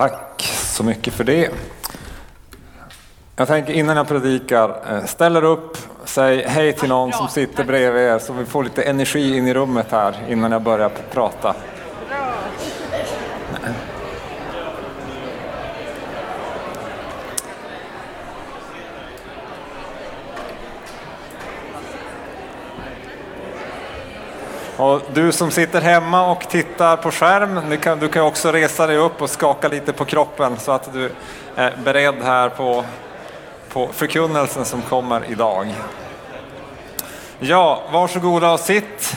Tack så mycket för det. Jag tänker innan jag predikar, eh, ställer upp, säg hej till någon som sitter bredvid er så vi får lite energi in i rummet här innan jag börjar prata. Och du som sitter hemma och tittar på skärm, du kan, du kan också resa dig upp och skaka lite på kroppen så att du är beredd här på, på förkunnelsen som kommer idag. Ja, varsågoda och sitt.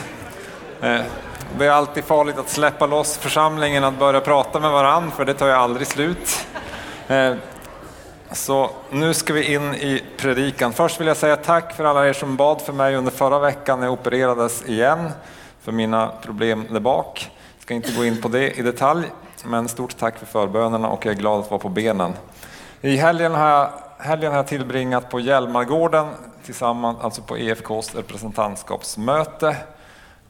Eh, det är alltid farligt att släppa loss församlingen att börja prata med varann för det tar ju aldrig slut. Eh, så nu ska vi in i predikan. Först vill jag säga tack för alla er som bad för mig under förra veckan när jag opererades igen för mina problem där bak. Jag ska inte gå in på det i detalj, men stort tack för förbönerna och jag är glad att vara på benen. I helgen har jag, helgen har jag tillbringat på Hjälmargården tillsammans, alltså på EFKs representantskapsmöte.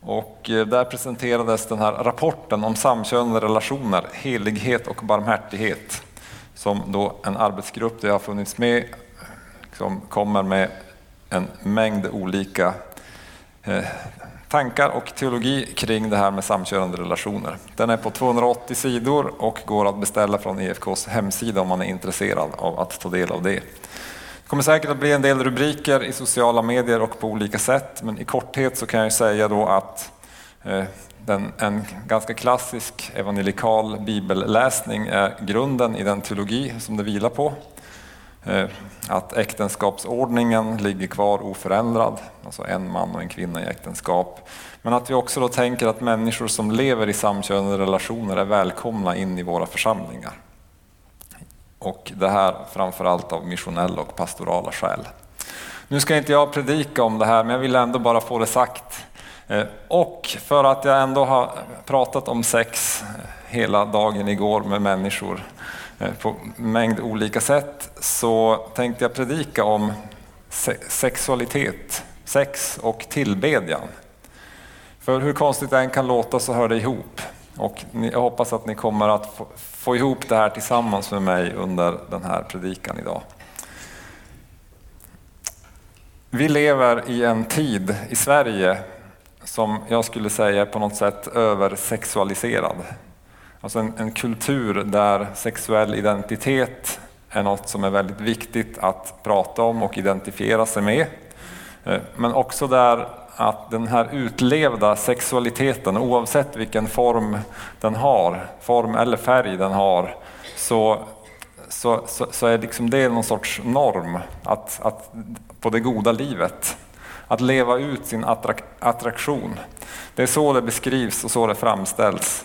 Och eh, där presenterades den här rapporten om samkönade relationer, helighet och barmhärtighet. Som då en arbetsgrupp där jag har funnits med som kommer med en mängd olika eh, tankar och teologi kring det här med samkörande relationer. Den är på 280 sidor och går att beställa från EFKs hemsida om man är intresserad av att ta del av det. Det kommer säkert att bli en del rubriker i sociala medier och på olika sätt, men i korthet så kan jag säga då att eh, den, en ganska klassisk evangelikal bibelläsning är grunden i den teologi som det vilar på. Eh, att äktenskapsordningen ligger kvar oförändrad, alltså en man och en kvinna i äktenskap. Men att vi också då tänker att människor som lever i samkönade relationer är välkomna in i våra församlingar. Och det här framförallt av missionella och pastorala skäl. Nu ska inte jag predika om det här, men jag vill ändå bara få det sagt. Eh, och för att jag ändå har pratat om sex hela dagen igår med människor Eh, på mängd olika sätt så tänkte jag predika om sexualitet, sex och tillbedjan. För hur konstigt det än kan låta så hör det ihop. Och jag hoppas att ni kommer att få ihop det här tillsammans med mig under den här predikan idag. Vi lever i en tid i Sverige som jag skulle säga på något sätt översexualiserad. Alltså en, en kultur där sexuell identitet är något som är väldigt viktigt att prata om och identifiera sig med. Eh, men också där att den här utlevda sexualiteten, oavsett vilken form den har, form eller färg den har, så, så, så, så är liksom det någon sorts norm att, att, på det goda livet. Att leva ut sin attrak attraktion. Det är så det beskrivs och så det framställs.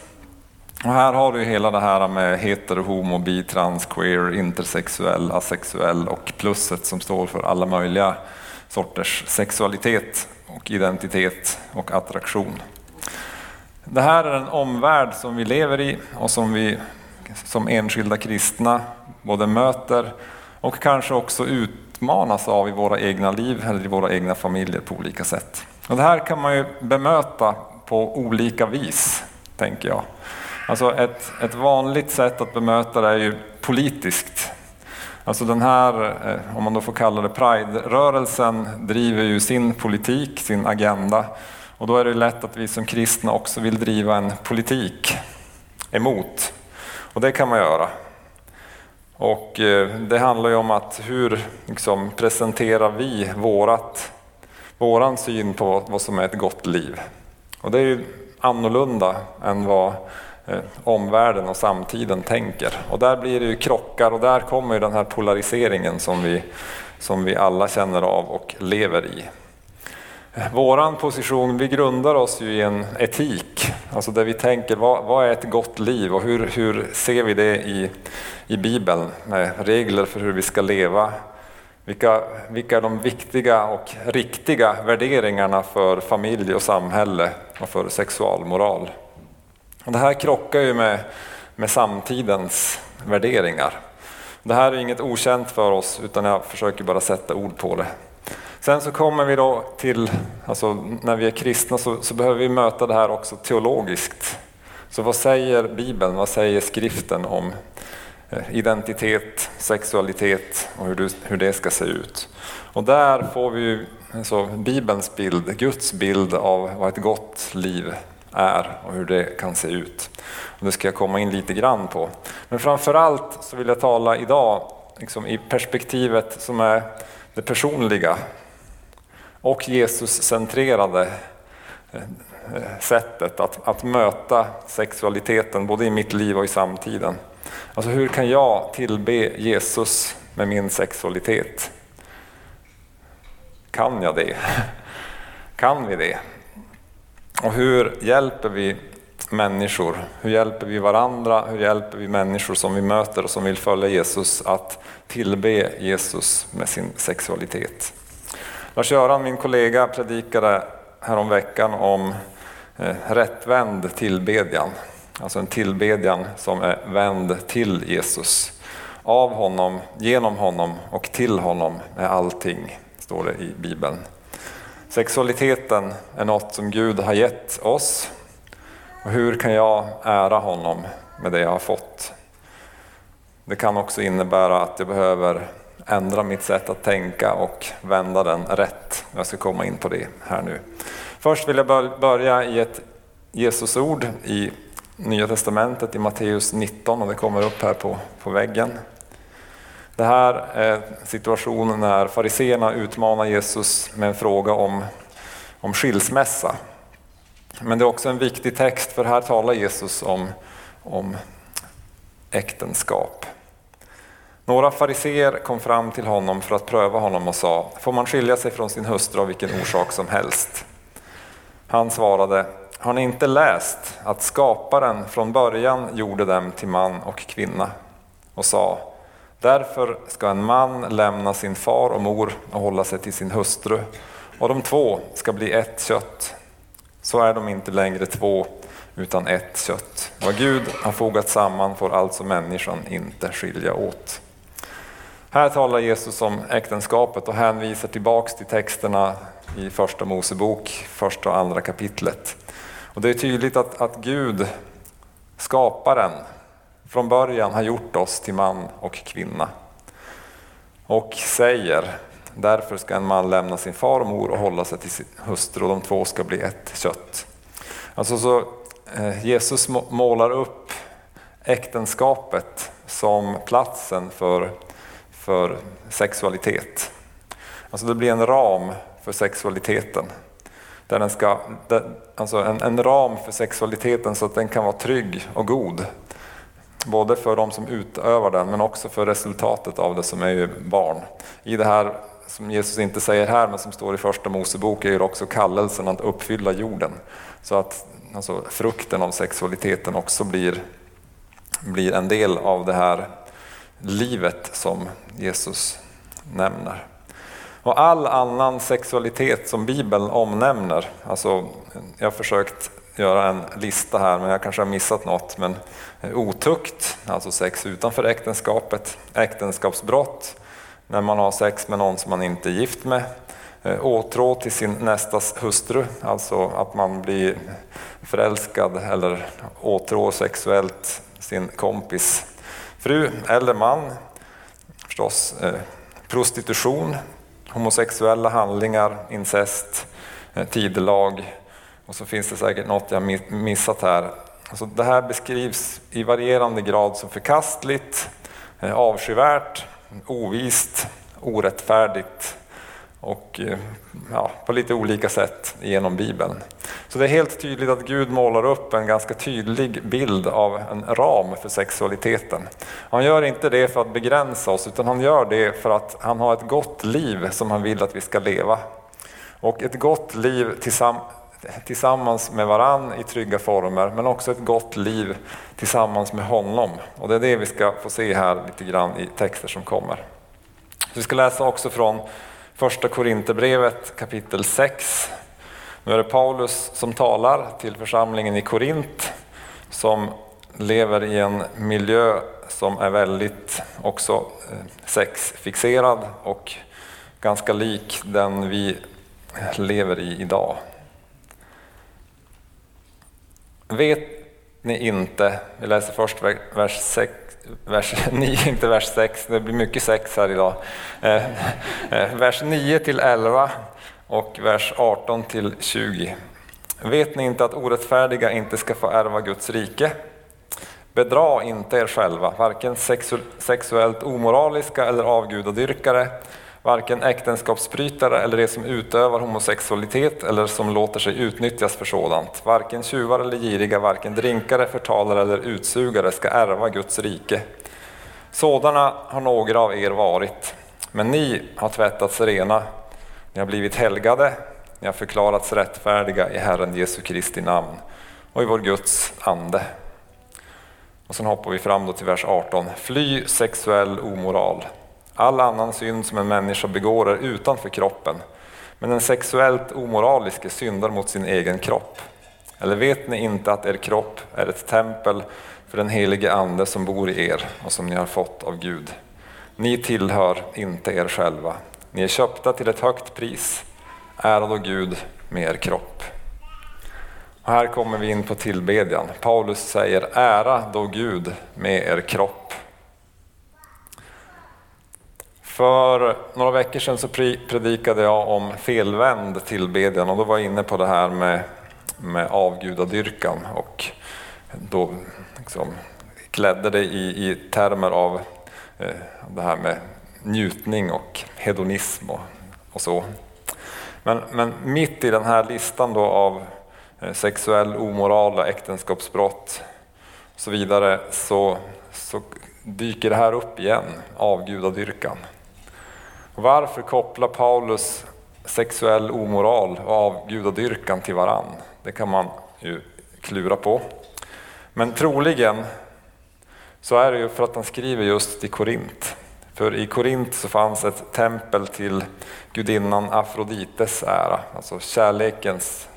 Och här har du hela det här med hetero, homo, bi, trans, queer, intersexuell, asexuell och plusset som står för alla möjliga sorters sexualitet och identitet och attraktion. Det här är en omvärld som vi lever i och som vi som enskilda kristna både möter och kanske också utmanas av i våra egna liv eller i våra egna familjer på olika sätt. Och det här kan man ju bemöta på olika vis, tänker jag. Alltså ett, ett vanligt sätt att bemöta det är ju politiskt. Alltså den här, eh, om man då får kalla det Pride-rörelsen, driver ju sin politik, sin agenda. Och då är det lätt att vi som kristna också vill driva en politik emot. Och det kan man göra. Och eh, det handlar ju om att hur liksom, presenterar vi vårat, våran syn på vad som är ett gott liv. Och det är ju annorlunda än vad Eh, omvärlden och samtiden tänker. Och där blir det ju krockar och där kommer ju den här polariseringen som vi, som vi alla känner av och lever i. Eh, våran position, vi grundar oss ju i en etik, alltså där vi tänker vad, vad är ett gott liv och hur, hur ser vi det i, i Bibeln med regler för hur vi ska leva. Vilka, vilka är de viktiga och riktiga värderingarna för familj och samhälle och för sexualmoral? Och det här krockar ju med, med samtidens värderingar. Det här är inget okänt för oss utan jag försöker bara sätta ord på det. Sen så kommer vi då till, alltså när vi är kristna så, så behöver vi möta det här också teologiskt. Så vad säger Bibeln, vad säger skriften om, eh, identitet, sexualitet och hur, du, hur det ska se ut. Och där får vi alltså, Bibelns bild, Guds bild av vad ett gott liv är och hur det kan se ut. Och det ska jag komma in lite grann på. Men framförallt så vill jag tala idag liksom i perspektivet som är det personliga och Jesus-centrerade eh, sättet att, att möta sexualiteten både i mitt liv och i samtiden. Alltså hur kan jag tillbe Jesus med min sexualitet? Kan jag det? Kan vi det? Och hur hjälper vi människor? Hur hjälper vi varandra? Hur hjälper vi människor som vi möter och som vill följa Jesus att tillbe Jesus med sin sexualitet? Lars-Göran, min kollega, predikade häromveckan om eh, rättvänd tillbedjan. Alltså en tillbedjan som är vänd till Jesus. Av honom, genom honom och till honom är allting, står det i Bibeln. Sexualiteten är något som Gud har gett oss. Och hur kan jag ära honom med det jag har fått? Det kan också innebära att jag behöver ändra mitt sätt att tänka och vända den rätt. Jag ska komma in på det här nu. Först vill jag börja i ett Jesusord i Nya Testamentet i Matteus 19 och det kommer upp här på, på väggen. Det här är situationen när fariseerna utmanar Jesus med en fråga om, om skilsmässa. Men det är också en viktig text för här talar Jesus om, om äktenskap. Några fariseer kom fram till honom för att pröva honom och sa, får man skilja sig från sin hustru av vilken orsak som helst? Han svarade, har ni inte läst att skaparen från början gjorde dem till man och kvinna och sa, därför ska en man lämna sin far och mor och hålla sig till sin hustru och de två ska bli ett kött. Så är de inte längre två utan ett kött. Vad Gud har fogat samman får alltså människan inte skilja åt. Här talar Jesus om äktenskapet och hänvisar tillbaks till texterna i Första Mosebok, första och andra kapitlet. Och det är tydligt att, att Gud, skaparen, från början har gjort oss till man och kvinna. Och säger, därför ska en man lämna sin far och mor och hålla sig till sin hustru och de två ska bli ett kött. Alltså så, eh, Jesus målar upp äktenskapet som platsen för för sexualitet. Alltså det blir en ram för sexualiteten. Där den ska, alltså en, en ram för sexualiteten så att den kan vara trygg och god. Både för de som utövar den men också för resultatet av det som är ju barn. I det här som Jesus inte säger här men som står i första Mosebok är ju också kallelsen att uppfylla jorden. Så att alltså, frukten av sexualiteten också blir, blir en del av det här livet som Jesus nämner. Och all annan sexualitet som Bibeln omnämner, alltså jag har försökt göra en lista här men jag kanske har missat något, men otukt, alltså sex utanför äktenskapet, äktenskapsbrott, när man har sex med någon som man inte är gift med, eh, åtrå till sin nästas hustru, alltså att man blir förälskad eller åtrå sexuellt sin kompis fru eller man, förstås eh, prostitution, homosexuella handlingar, incest, eh, tidelag och så finns det säkert något jag missat här. Alltså det här beskrivs i varierande grad som förkastligt, eh, avskyvärt, ovist, orättfärdigt och eh, ja, på lite olika sätt genom Bibeln. Så det är helt tydligt att Gud målar upp en ganska tydlig bild av en ram för sexualiteten. Han gör inte det för att begränsa oss utan han gör det för att han har ett gott liv som han vill att vi ska leva. Och ett gott liv tillsammans Tillsammans med varann i trygga former men också ett gott liv tillsammans med honom. Och det är det vi ska få se här lite grann i texter som kommer. vi ska läsa också från Första Korinthierbrevet kapitel 6. Nu är det Paulus som talar till församlingen i Korint som lever i en miljö som är väldigt också eh, sexfixerad och ganska lik den vi lever i idag. Vet ni inte, vi läser först vers vers 9, inte vers 6, det blir mycket sex här idag. Eh, eh vers 9 till 11 och vers 18 till 20. Vet ni inte att orättfärdiga inte ska få ärva Guds rike? Bedra inte er själva, varken sexuellt omoraliska eller avgudadyrkare, varken äktenskapsbrytare eller de som utövar homosexualitet eller som låter sig utnyttjas för sådant. Varken tjuvar eller giriga, varken drinkare, förtalare eller utsugare ska ärva Guds rike. Sådana har några av er varit, men ni har tvättats rena, ni har blivit helgade, ni har förklarats rättfärdiga i Herren Jesu Kristi namn och i vår Guds ande. Och sen hoppar vi fram då till vers 18. Fly sexuell omoral. All annan synd som en människa begår är utanför kroppen, men den sexuellt omoraliske syndar mot sin egen kropp. Eller vet ni inte att er kropp är ett tempel för den helige Ande som bor i er och som ni har fått av Gud? Ni tillhör inte er själva. Ni är köpta till ett högt pris. Ära då Gud med er kropp. Och här kommer vi in på tillbedjan. Paulus säger ära då Gud med er kropp. För några veckor sedan så predikade jag om felvänd tillbedjan och då var jag inne på det här med, med avgudadyrkan och då liksom klädde det i, i termer av eh, det här med njutning och hedonism och, och så. Men, men, mitt i den här listan då av eh, sexuell omoral och äktenskapsbrott och så vidare så, så dyker det här upp igen, avgudadyrkan. Varför kopplar Paulus sexuell omoral och avgudadyrkan till varann? Det kan man ju klura på. Men troligen så är det ju för att han skriver just i Korint. För i Korint så fanns ett tempel till gudinnan Afrodites ära, alltså kärlekens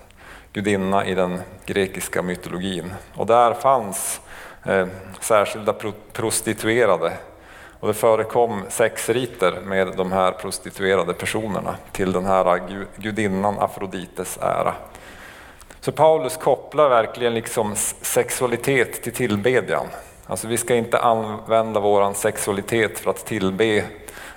gudinna i den grekiska mytologin. Och där fanns eh, särskilda prostituerade och det förekom sexriter med de här prostituerade personerna till den här gudinnan Afrodites ära. Så Paulus kopplar verkligen liksom sexualitet till tillbedjan. Alltså vi ska inte använda vår sexualitet för att tillbe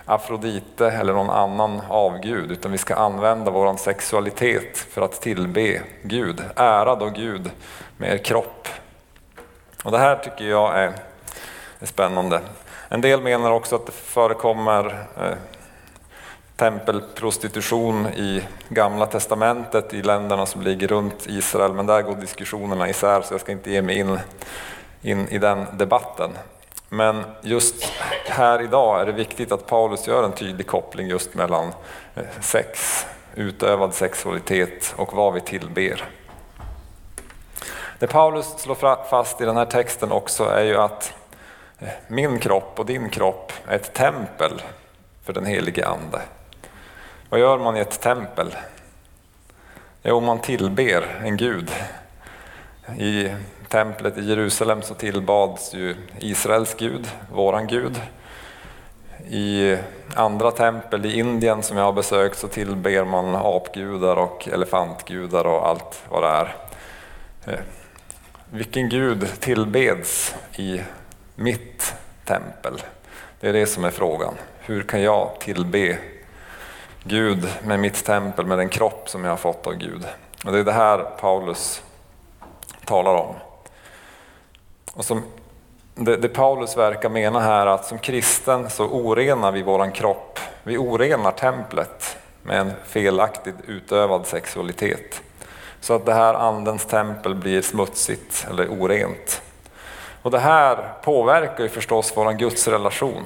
Afrodite eller någon annan avgud, utan vi ska använda vår sexualitet för att tillbe Gud. Ära då Gud med er kropp. Och det här tycker jag är, är spännande. En del menar också att det förekommer eh, tempelprostitution i Gamla Testamentet i länderna som ligger runt Israel, men där går diskussionerna isär så jag ska inte ge mig in, in i den debatten. Men just här idag är det viktigt att Paulus gör en tydlig koppling just mellan eh, sex, utövad sexualitet och vad vi tillber. Det Paulus slår fast i den här texten också är ju att min kropp och din kropp är ett tempel för den helige Ande. Vad gör man i ett tempel? Jo, man tillber en gud. I templet i Jerusalem så tillbads ju Israels gud, våran gud. I andra tempel i Indien som jag har besökt så tillber man apgudar och elefantgudar och allt vad det är. Eh, vilken gud tillbeds i mitt tempel? Det är det som är frågan. Hur kan jag tillbe Gud med mitt tempel, med den kropp som jag har fått av Gud? Och det är det här Paulus talar om. Och som det, det Paulus verkar mena här att som kristen så orenar vi våran kropp. Vi orenar templet med en felaktigt utövad sexualitet. Så att det här andens tempel blir smutsigt eller orent. Och det här påverkar ju förstås vår gudsrelation.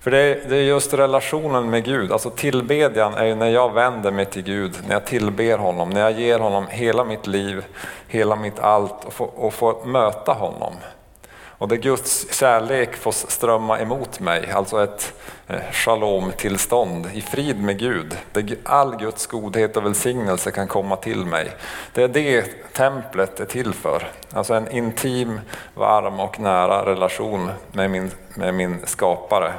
För det är, det är just relationen med Gud, alltså tillbedjan är ju när jag vänder mig till Gud, när jag tillber honom, när jag ger honom hela mitt liv, hela mitt allt och får, och får möta honom. Och där Guds kärlek får strömma emot mig, alltså ett eh, shalom-tillstånd i frid med Gud, där all Guds godhet och välsignelse kan komma till mig. Det är det templet är till för, alltså en intim, varm och nära relation med min, med min skapare.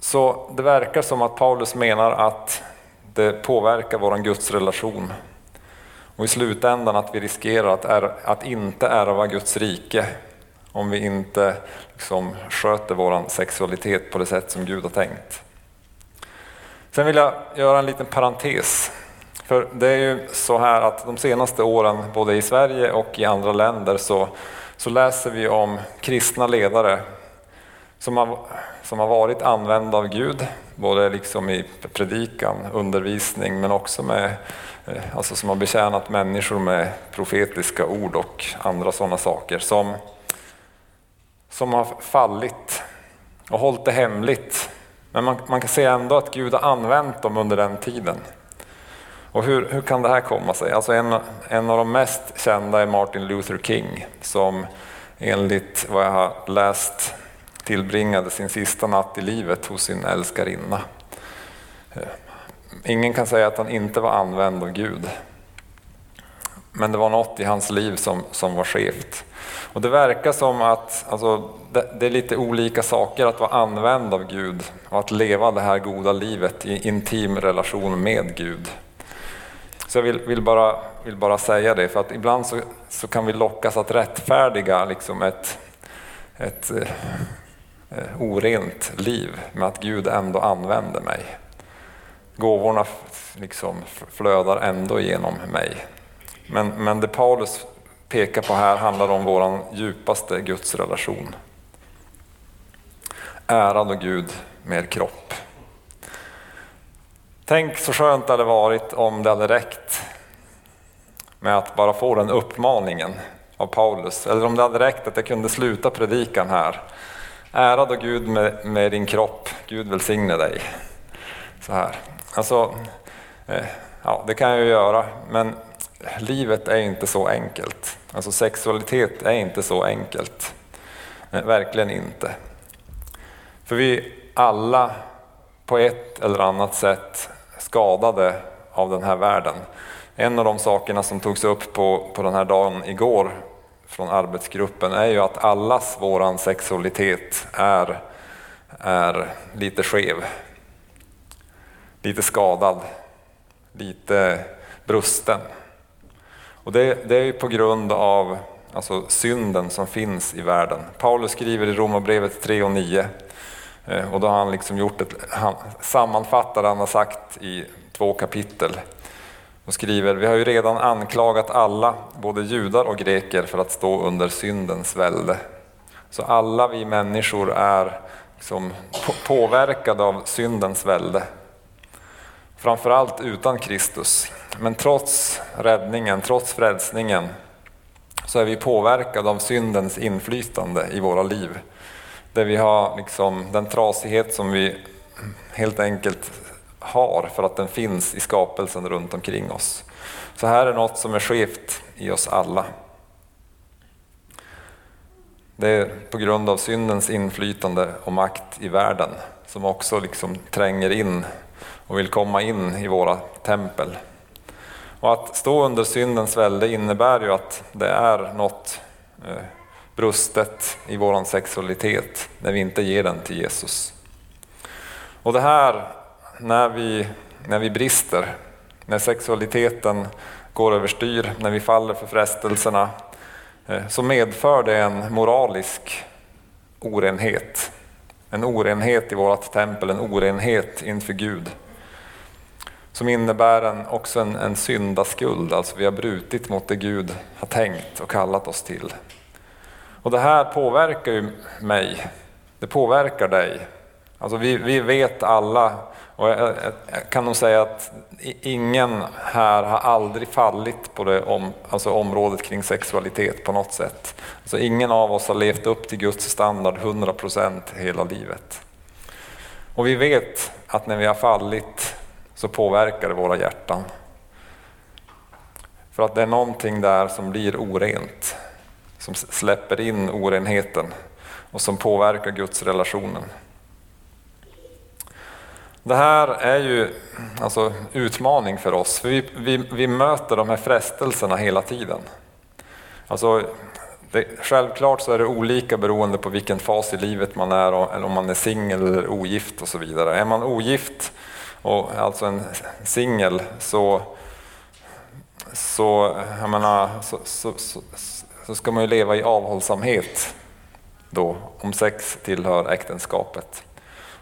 Så det verkar som att Paulus menar att det påverkar vår gudsrelation och i slutändan att vi riskerar att, är, att inte ärva Guds rike om vi inte liksom sköter vår sexualitet på det sätt som Gud har tänkt. Sen vill jag göra en liten parentes. För det är ju så här att de senaste åren, både i Sverige och i andra länder, så, så läser vi om kristna ledare som har, som har varit använda av Gud, både liksom i predikan, undervisning, men också med, Eh, alltså som har betjänat människor med profetiska ord och andra sådana saker, som, som har fallit och hållit det hemligt. Men man, man kan se ändå att Gud har använt dem under den tiden. Och hur, hur kan det här komma sig? Alltså en, en av de mest kända är Martin Luther King som enligt vad jag har läst tillbringade sin sista natt i livet hos sin älskarinna. Eh, Ingen kan säga att han inte var använd av Gud. Men det var något i hans liv som, som var skevt. Och det verkar som att alltså, det, det, är lite olika saker att vara använd av Gud och att leva det här goda livet i intim relation med Gud. Så jag vill, vill, bara, vill bara säga det, för att ibland så, så kan vi lockas att rättfärdiga liksom ett, ett eh, eh orent liv med att Gud ändå använder mig. Gåvorna liksom flödar ändå genom mig. Men, men det Paulus pekar på här handlar om vår djupaste gudsrelation. Ärad då Gud med kropp. Tänk så skönt det hade varit om det hade räckt med att bara få den uppmaningen av Paulus. Eller om det hade räckt att jag kunde sluta predikan här. Ärad då Gud med, med din kropp, Gud välsigne dig. Så här. Alltså, eh, ja, det kan jag ju göra, men livet är inte så enkelt. Alltså sexualitet är inte så enkelt. Eh, verkligen inte. För vi alla på ett eller annat sätt skadade av den här världen. En av de sakerna som togs upp på, på den här dagen igår från arbetsgruppen är ju att allas våran sexualitet är, är lite skev. Lite skadad, lite brusten. Och det, det är på grund av alltså, synden som finns i världen. Paulus skriver i Romarbrevet 3 och 9 eh, och då har han liksom gjort ett, han sammanfattar han har sagt i två kapitel och skriver, vi har ju redan anklagat alla, både judar och greker, för att stå under syndens välde. Så alla vi människor är liksom påverkade av syndens välde. Framförallt utan Kristus. Men trots räddningen, trots frälsningen, så är vi påverkade av syndens inflytande i våra liv. Där vi har liksom den trasighet som vi helt enkelt har för att den finns i skapelsen runt omkring oss. Så här är något som är skevt i oss alla. Det är på grund av syndens inflytande och makt i världen som också liksom tränger in och vill komma in i våra tempel. Och att stå under syndens välde innebär ju att det är något eh, brustet i vår sexualitet när vi inte ger den till Jesus. Och det här, när vi, när vi brister, när sexualiteten går överstyr, när vi faller för frestelserna, eh, så medför det en moralisk orenhet. En orenhet i vårt tempel, en orenhet inför Gud. Som innebär en, också en, en syndaskuld, alltså vi har brutit mot det Gud har tänkt och kallat oss till. Och det här påverkar ju mig. Det påverkar dig. Alltså vi, vi vet alla, och jag, jag kan nog säga att ingen här har aldrig fallit på det om, alltså området kring sexualitet på något sätt. Alltså ingen av oss har levt upp till Guds standard 100% hela livet. Och vi vet att när vi har fallit så påverkar det våra hjärtan. För att det är någonting där som blir orent som släpper in orenheten och som påverkar Guds relationen. Det här är ju alltså utmaning för oss, för vi, vi, vi möter de här frestelserna hela tiden. Alltså, det, självklart så är det olika beroende på vilken fas i livet man är, eller om man är singel eller ogift och så vidare. Är man ogift och alltså en singel så så, jag menar, så, så, så, så ska man ju leva i avhållsamhet då, om sex tillhör äktenskapet.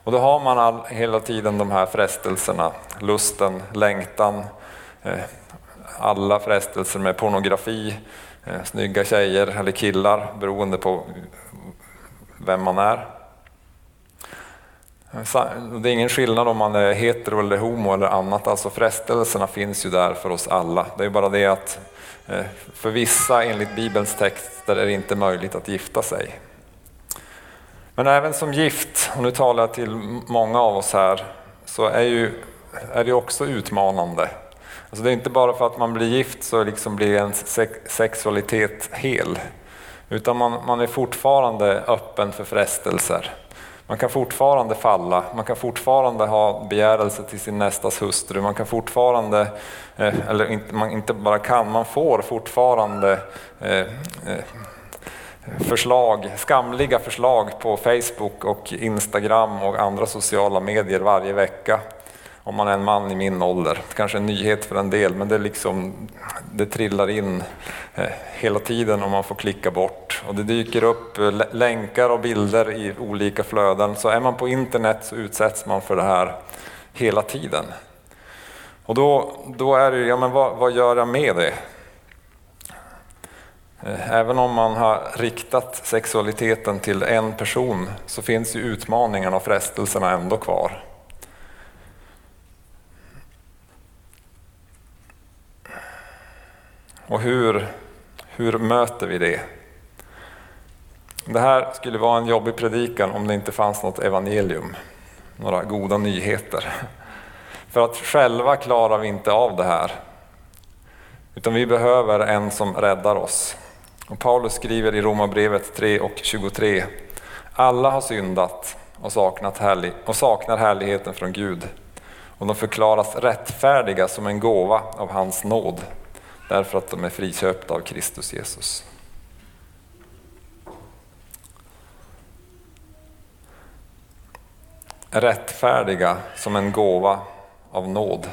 Och då har man all, hela tiden de här frestelserna, lusten, längtan, eh, alla frestelser med pornografi, eh, snygga tjejer eller killar beroende på vem man är. Det är ingen skillnad om man är hetero eller homo eller annat, alltså frestelserna finns ju där för oss alla. Det är bara det att eh, för vissa enligt Bibelns texter är det inte möjligt att gifta sig. Men även som gift, och nu talar jag till många av oss här, så är, ju, är det också utmanande. Alltså det är inte bara för att man blir gift så liksom blir ens sexualitet hel, utan man, man är fortfarande öppen för frestelser. Man kan fortfarande falla, man kan fortfarande ha begärelse till sin nästas hustru, man kan fortfarande, eh, eller inte, man inte bara kan, man får fortfarande eh, eh, förslag, skamliga förslag på Facebook och Instagram och andra sociala medier varje vecka. Om man är en man i min ålder. Kanske en nyhet för en del, men det, liksom, det trillar in eh, hela tiden och man får klicka bort. Och det dyker upp eh, länkar och bilder i olika flöden. Så är man på internet så utsätts man för det här hela tiden. Och då, då är det ja men vad, vad gör jag med det? Eh, även om man har riktat sexualiteten till en person så finns ju utmaningarna och frestelserna ändå kvar. Och hur, hur möter vi det? Det här skulle vara en jobbig predikan om det inte fanns något evangelium, några goda nyheter. För att själva klarar vi inte av det här, utan vi behöver en som räddar oss. Och Paulus skriver i Romarbrevet 3 och 23. Alla har syndat och, saknat härlig, och saknar härligheten från Gud och de förklaras rättfärdiga som en gåva av hans nåd därför att de är friköpta av Kristus Jesus. Rättfärdiga som en gåva av nåd.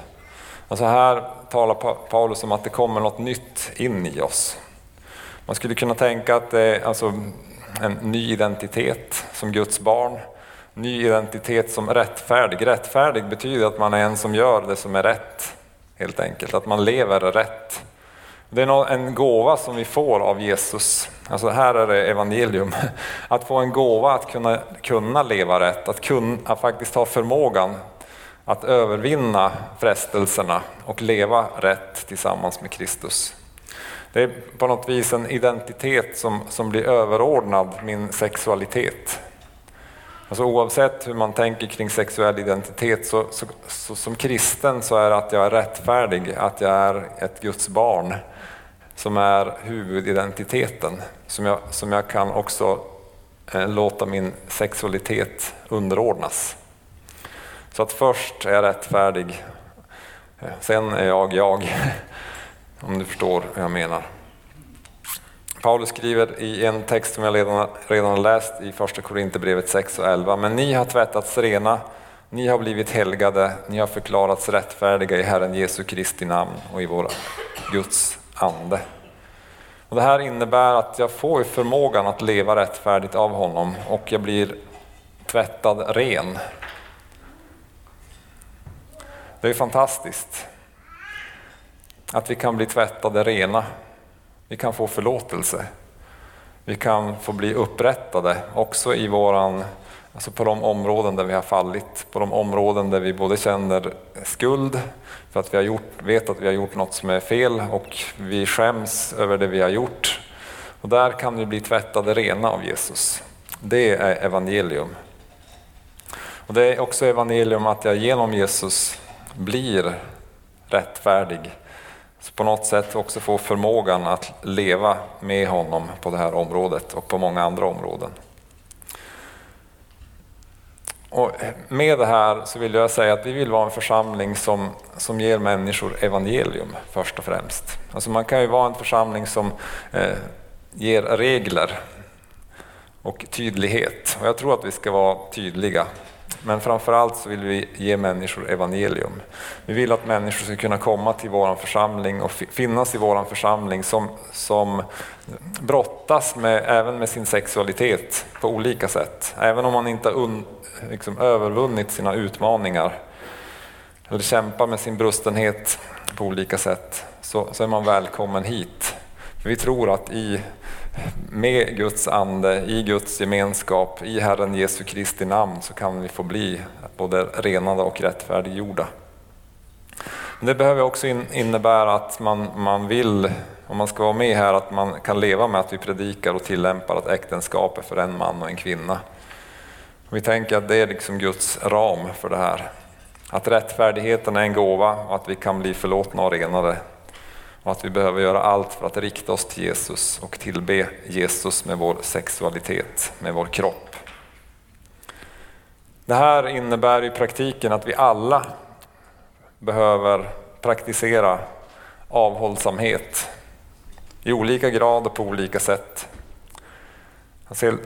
Alltså här talar Paulus om att det kommer något nytt in i oss. Man skulle kunna tänka att det är alltså en ny identitet som Guds barn, ny identitet som rättfärdig. Rättfärdig betyder att man är en som gör det som är rätt, helt enkelt, att man lever rätt. Det är en gåva som vi får av Jesus. Alltså här är det evangelium. Att få en gåva att kunna, kunna leva rätt, att, kunna, att faktiskt ha förmågan att övervinna frestelserna och leva rätt tillsammans med Kristus. Det är på något vis en identitet som, som blir överordnad min sexualitet. Alltså oavsett hur man tänker kring sexuell identitet så, så, så, som kristen så är det att jag är rättfärdig, att jag är ett Guds barn som är huvudidentiteten som jag, som jag kan också eh, låta min sexualitet underordnas. Så att först är jag rättfärdig, eh, sen är jag jag. Om du förstår vad jag menar. Paulus skriver i en text som jag redan, redan läst i första Korinthierbrevet 6 och 11. Men ni har tvättats rena, ni har blivit helgade, ni har förklarats rättfärdiga i Herren Jesu Kristi namn och i vår Guds ande. Och det här innebär att jag får förmågan att leva rättfärdigt av honom och jag blir tvättad ren. Det är fantastiskt att vi kan bli tvättade rena. Vi kan få förlåtelse. Vi kan få bli upprättade också i våran, alltså på de områden där vi har fallit, på de områden där vi både känner skuld för att vi har gjort, vet att vi har gjort något som är fel och vi skäms över det vi har gjort. Och där kan vi bli tvättade rena av Jesus. Det är evangelium. Och det är också evangelium att jag genom Jesus blir rättfärdig så på något sätt också få förmågan att leva med honom på det här området och på många andra områden. Och med det här så vill jag säga att vi vill vara en församling som, som ger människor evangelium först och främst. Alltså man kan ju vara en församling som eh, ger regler och tydlighet. Och jag tror att vi ska vara tydliga. Men framförallt så vill vi ge människor evangelium. Vi vill att människor ska kunna komma till vår församling och finnas i vår församling som, som brottas med, även med sin sexualitet på olika sätt. Även om man inte har un, liksom, övervunnit sina utmaningar eller kämpar med sin brustenhet på olika sätt så, så är man välkommen hit. För vi tror att i med Guds ande, i Guds gemenskap, i Herren Jesu Kristi namn så kan vi få bli både renade och rättfärdiggjorda. Det behöver också innebära att man, man vill, om man ska vara med här, att man kan leva med att vi predikar och tillämpar att äktenskap är för en man och en kvinna. Vi tänker att det är liksom Guds ram för det här. Att rättfärdigheten är en gåva och att vi kan bli förlåtna och renade och att vi behöver göra allt för att rikta oss till Jesus och tillbe Jesus med vår sexualitet, med vår kropp. Det här innebär i praktiken att vi alla behöver praktisera avhållsamhet i olika grad och på olika sätt.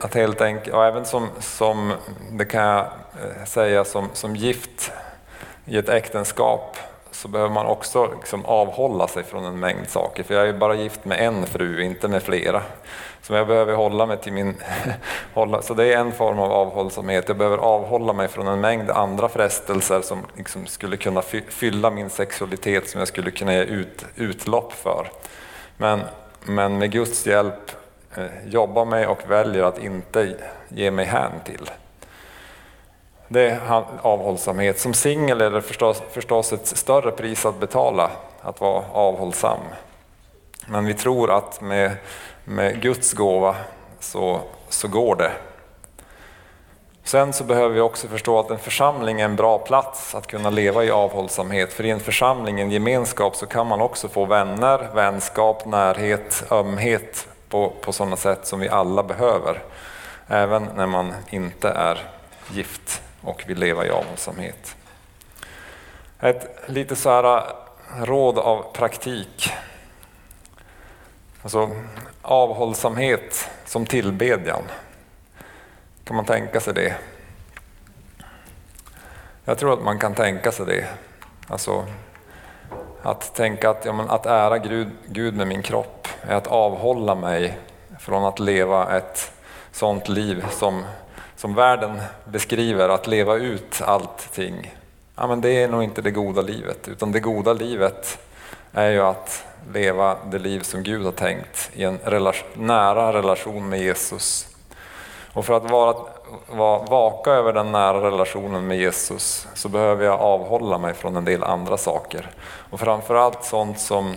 Att helt enkelt, och även som, som det kan jag eh, säga som, som gift i ett äktenskap så behöver man också liksom avhålla sig från en mängd saker. För jag är bara gift med en fru, inte med flera. Så jag behöver hålla mig till min... så det är en form av avhållsamhet. Jag behöver avhålla mig från en mängd andra frestelser som liksom skulle kunna fylla min sexualitet, som jag skulle kunna ge ut, utlopp för. Men, men med Guds hjälp eh, jobbar mig och väljer att inte ge mig hän till. Det är avhållsamhet. Som singel är det förstås, förstås ett större pris att betala att vara avhållsam. Men vi tror att med, med Guds gåva så, så går det. Sen så behöver vi också förstå att en församling är en bra plats att kunna leva i avhållsamhet. För i en församling, en gemenskap, så kan man också få vänner, vänskap, närhet, ömhet på, på sådana sätt som vi alla behöver. Även när man inte är gift och vill leva i avhållsamhet. Ett lite så här äh, råd av praktik. Alltså avhållsamhet som tillbedjan. Kan man tänka sig det? Jag tror att man kan tänka sig det. Alltså, att tänka att, ja, men att ära Gud, Gud med min kropp är att avhålla mig från att leva ett sådant liv som som världen beskriver, att leva ut allting, ja, men det är nog inte det goda livet. Utan det goda livet är ju att leva det liv som Gud har tänkt i en relation, nära relation med Jesus. Och för att vara, vara, vaka över den nära relationen med Jesus så behöver jag avhålla mig från en del andra saker. Och framförallt sånt som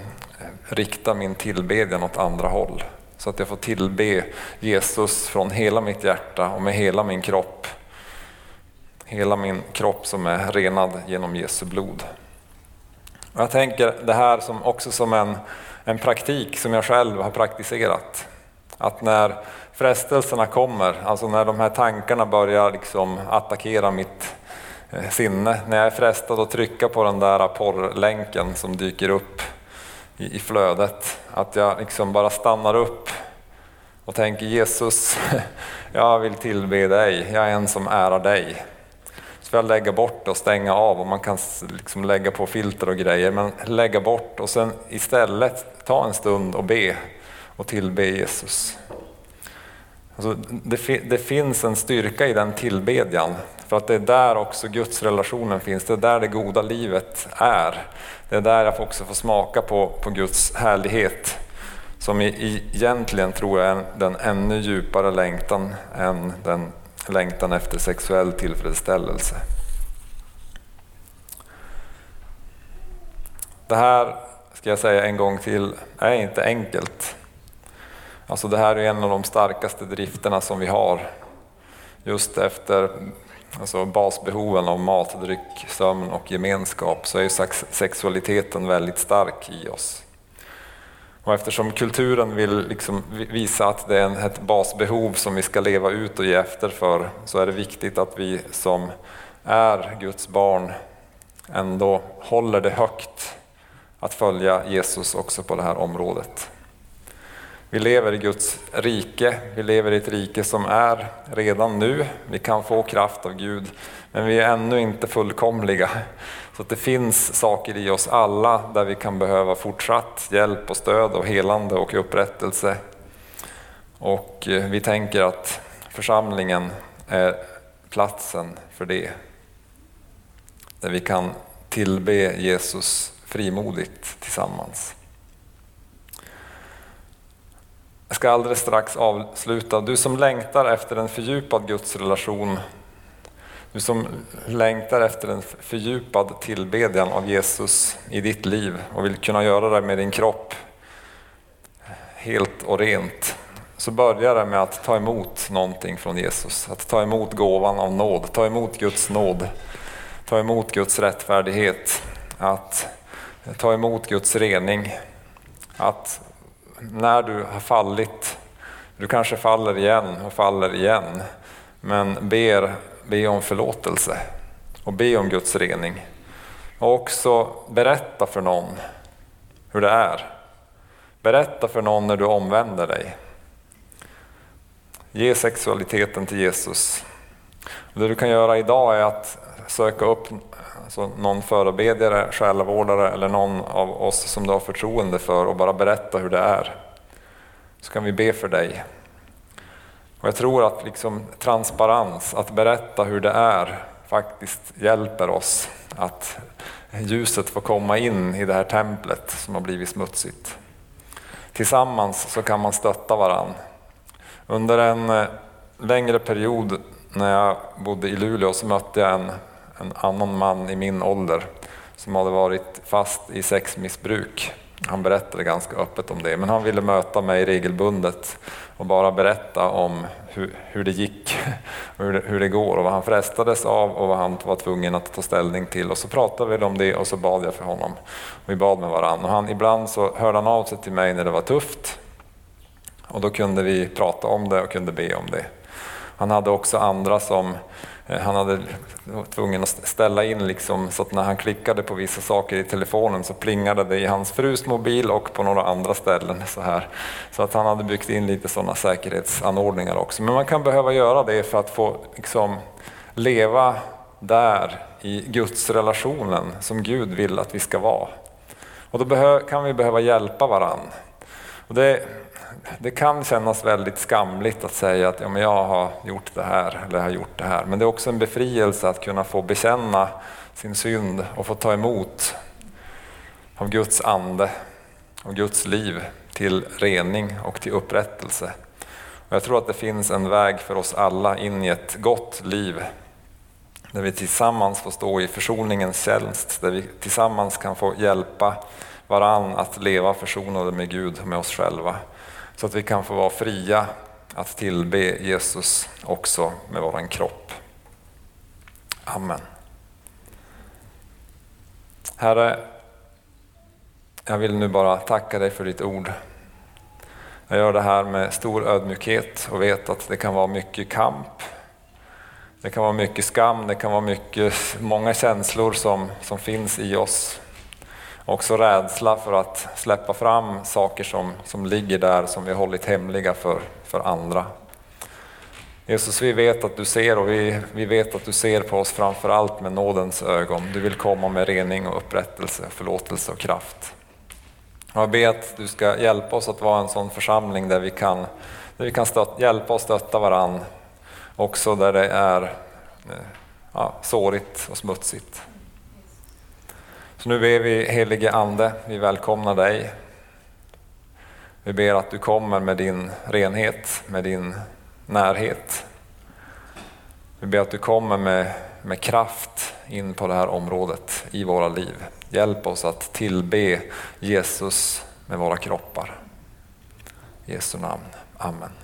riktar min tillbedjan åt andra håll. Så att jag får tillbe Jesus från hela mitt hjärta och med hela min kropp. Hela min kropp som är renad genom Jesu blod. Och jag tänker det här som också som en, en praktik som jag själv har praktiserat. Att när frestelserna kommer, alltså när de här tankarna börjar liksom attackera mitt eh, sinne, när jag är frestad att trycka på den där porrlänken som dyker upp i, i flödet. Att jag liksom bara stannar upp och tänker Jesus, jag vill tillbe dig, jag är en som ärar dig. Så får jag lägga bort och stänga av och man kan liksom lägga på filter och grejer, men lägga bort och sen istället ta en stund och be och tillbe Jesus. Alltså det, det, finns en styrka i den tillbedjan, för att det är där också Guds relationen finns, det är där det goda livet är. Det är där jag också får smaka på, på Guds härlighet, som egentligen tror jag är den ännu djupare längtan än den längtan efter sexuell tillfredsställelse. Det här, ska jag säga en gång till, är inte enkelt. Alltså det här är en av de starkaste drifterna som vi har. Just efter alltså basbehoven av mat, dryck, sömn och gemenskap så är sexualiteten väldigt stark i oss. Och eftersom kulturen vill liksom visa att det är ett basbehov som vi ska leva ut och ge efter för så är det viktigt att vi som är Guds barn ändå håller det högt att följa Jesus också på det här området. Vi lever i Guds rike, vi lever i ett rike som är redan nu. Vi kan få kraft av Gud, men vi är ännu inte fullkomliga. Så att det finns saker i oss alla där vi kan behöva fortsatt hjälp och stöd och helande och upprättelse. Och eh, vi tänker att församlingen är platsen för det. Där vi kan tillbe Jesus frimodigt tillsammans. Jag ska alldeles strax avsluta. Du som längtar efter en fördjupad gudsrelation, du som längtar efter en fördjupad tillbedjan av Jesus i ditt liv och vill kunna göra det med din kropp helt och rent, så börjar det med att ta emot någonting från Jesus. Att ta emot gåvan av nåd, ta emot Guds nåd, ta emot Guds rättfärdighet, att ta emot Guds rening, att när du har fallit, du kanske faller igen och faller igen, men ber, be om förlåtelse och be om Guds rening. Och också berätta för någon hur det är. Berätta för någon när du omvänder dig. Ge sexualiteten till Jesus. Det du kan göra idag är att söka upp alltså någon förebedjare, själavårdare eller någon av oss som du har förtroende för och bara berätta hur det är. Så kan vi be för dig. Och jag tror att liksom transparens, att berätta hur det är, faktiskt hjälper oss att ljuset får komma in i det här templet som har blivit smutsigt. Tillsammans så kan man stötta varann. Under en eh, längre period när jag bodde i Luleå så mötte jag en en annan man i min ålder som hade varit fast i sexmissbruk. Han berättade ganska öppet om det, men han ville möta mig regelbundet och bara berätta om hur, hur det gick, hur det, hur det går och vad han frestades av och vad han var tvungen att ta ställning till. Och så pratade vi om det och så bad jag för honom. Vi bad med varandra. Och han, ibland så hörde han av sig till mig när det var tufft och då kunde vi prata om det och kunde be om det. Han hade också andra som Eh, han hade var tvungen att ställa in liksom, så att när han klickade på vissa saker i telefonen så plingade det i hans frus mobil och på några andra ställen. Så, här. så att han hade byggt in lite sådana säkerhetsanordningar också. Men man kan behöva göra det för att få liksom, leva där i Guds relationen som Gud vill att vi ska vara. Och då kan vi behöva hjälpa varann. Och det, det kan kännas väldigt skamligt att säga att ja, men jag har gjort det här eller har gjort det här. Men det är också en befrielse att kunna få bekänna sin synd och få ta emot av Guds ande och Guds liv till rening och till upprättelse. Och jag tror att det finns en väg för oss alla in i ett gott liv där vi tillsammans får stå i försoningens tjänst, där vi tillsammans kan få hjälpa varann att leva försonade med Gud och med oss själva. Så att vi kan få vara fria att tillbe Jesus också med våran kropp. Amen. Herre, jag vill nu bara tacka dig för ditt ord. Jag gör det här med stor ödmjukhet och vet att det kan vara mycket kamp. Det kan vara mycket skam, det kan vara mycket, många känslor som, som finns i oss också rädsla för att släppa fram saker som, som ligger där som vi har hållit hemliga för, för andra. Jesus, vi vet att du ser och vi, vi vet att du ser på oss framför allt med nådens ögon. Du vill komma med rening och upprättelse, förlåtelse och kraft. Och jag ber att du ska hjälpa oss att vara en sån församling där vi kan, där vi kan stöt, hjälpa och stötta varann, också där det är eh, ja, sårigt och smutsigt. Så nu ber vi helige Ande, vi välkomnar dig. Vi ber att du kommer med din renhet, med din närhet. Vi ber att du kommer med, med kraft in på det här området i våra liv. Hjälp oss att tillbe Jesus med våra kroppar. I Jesu namn. Amen.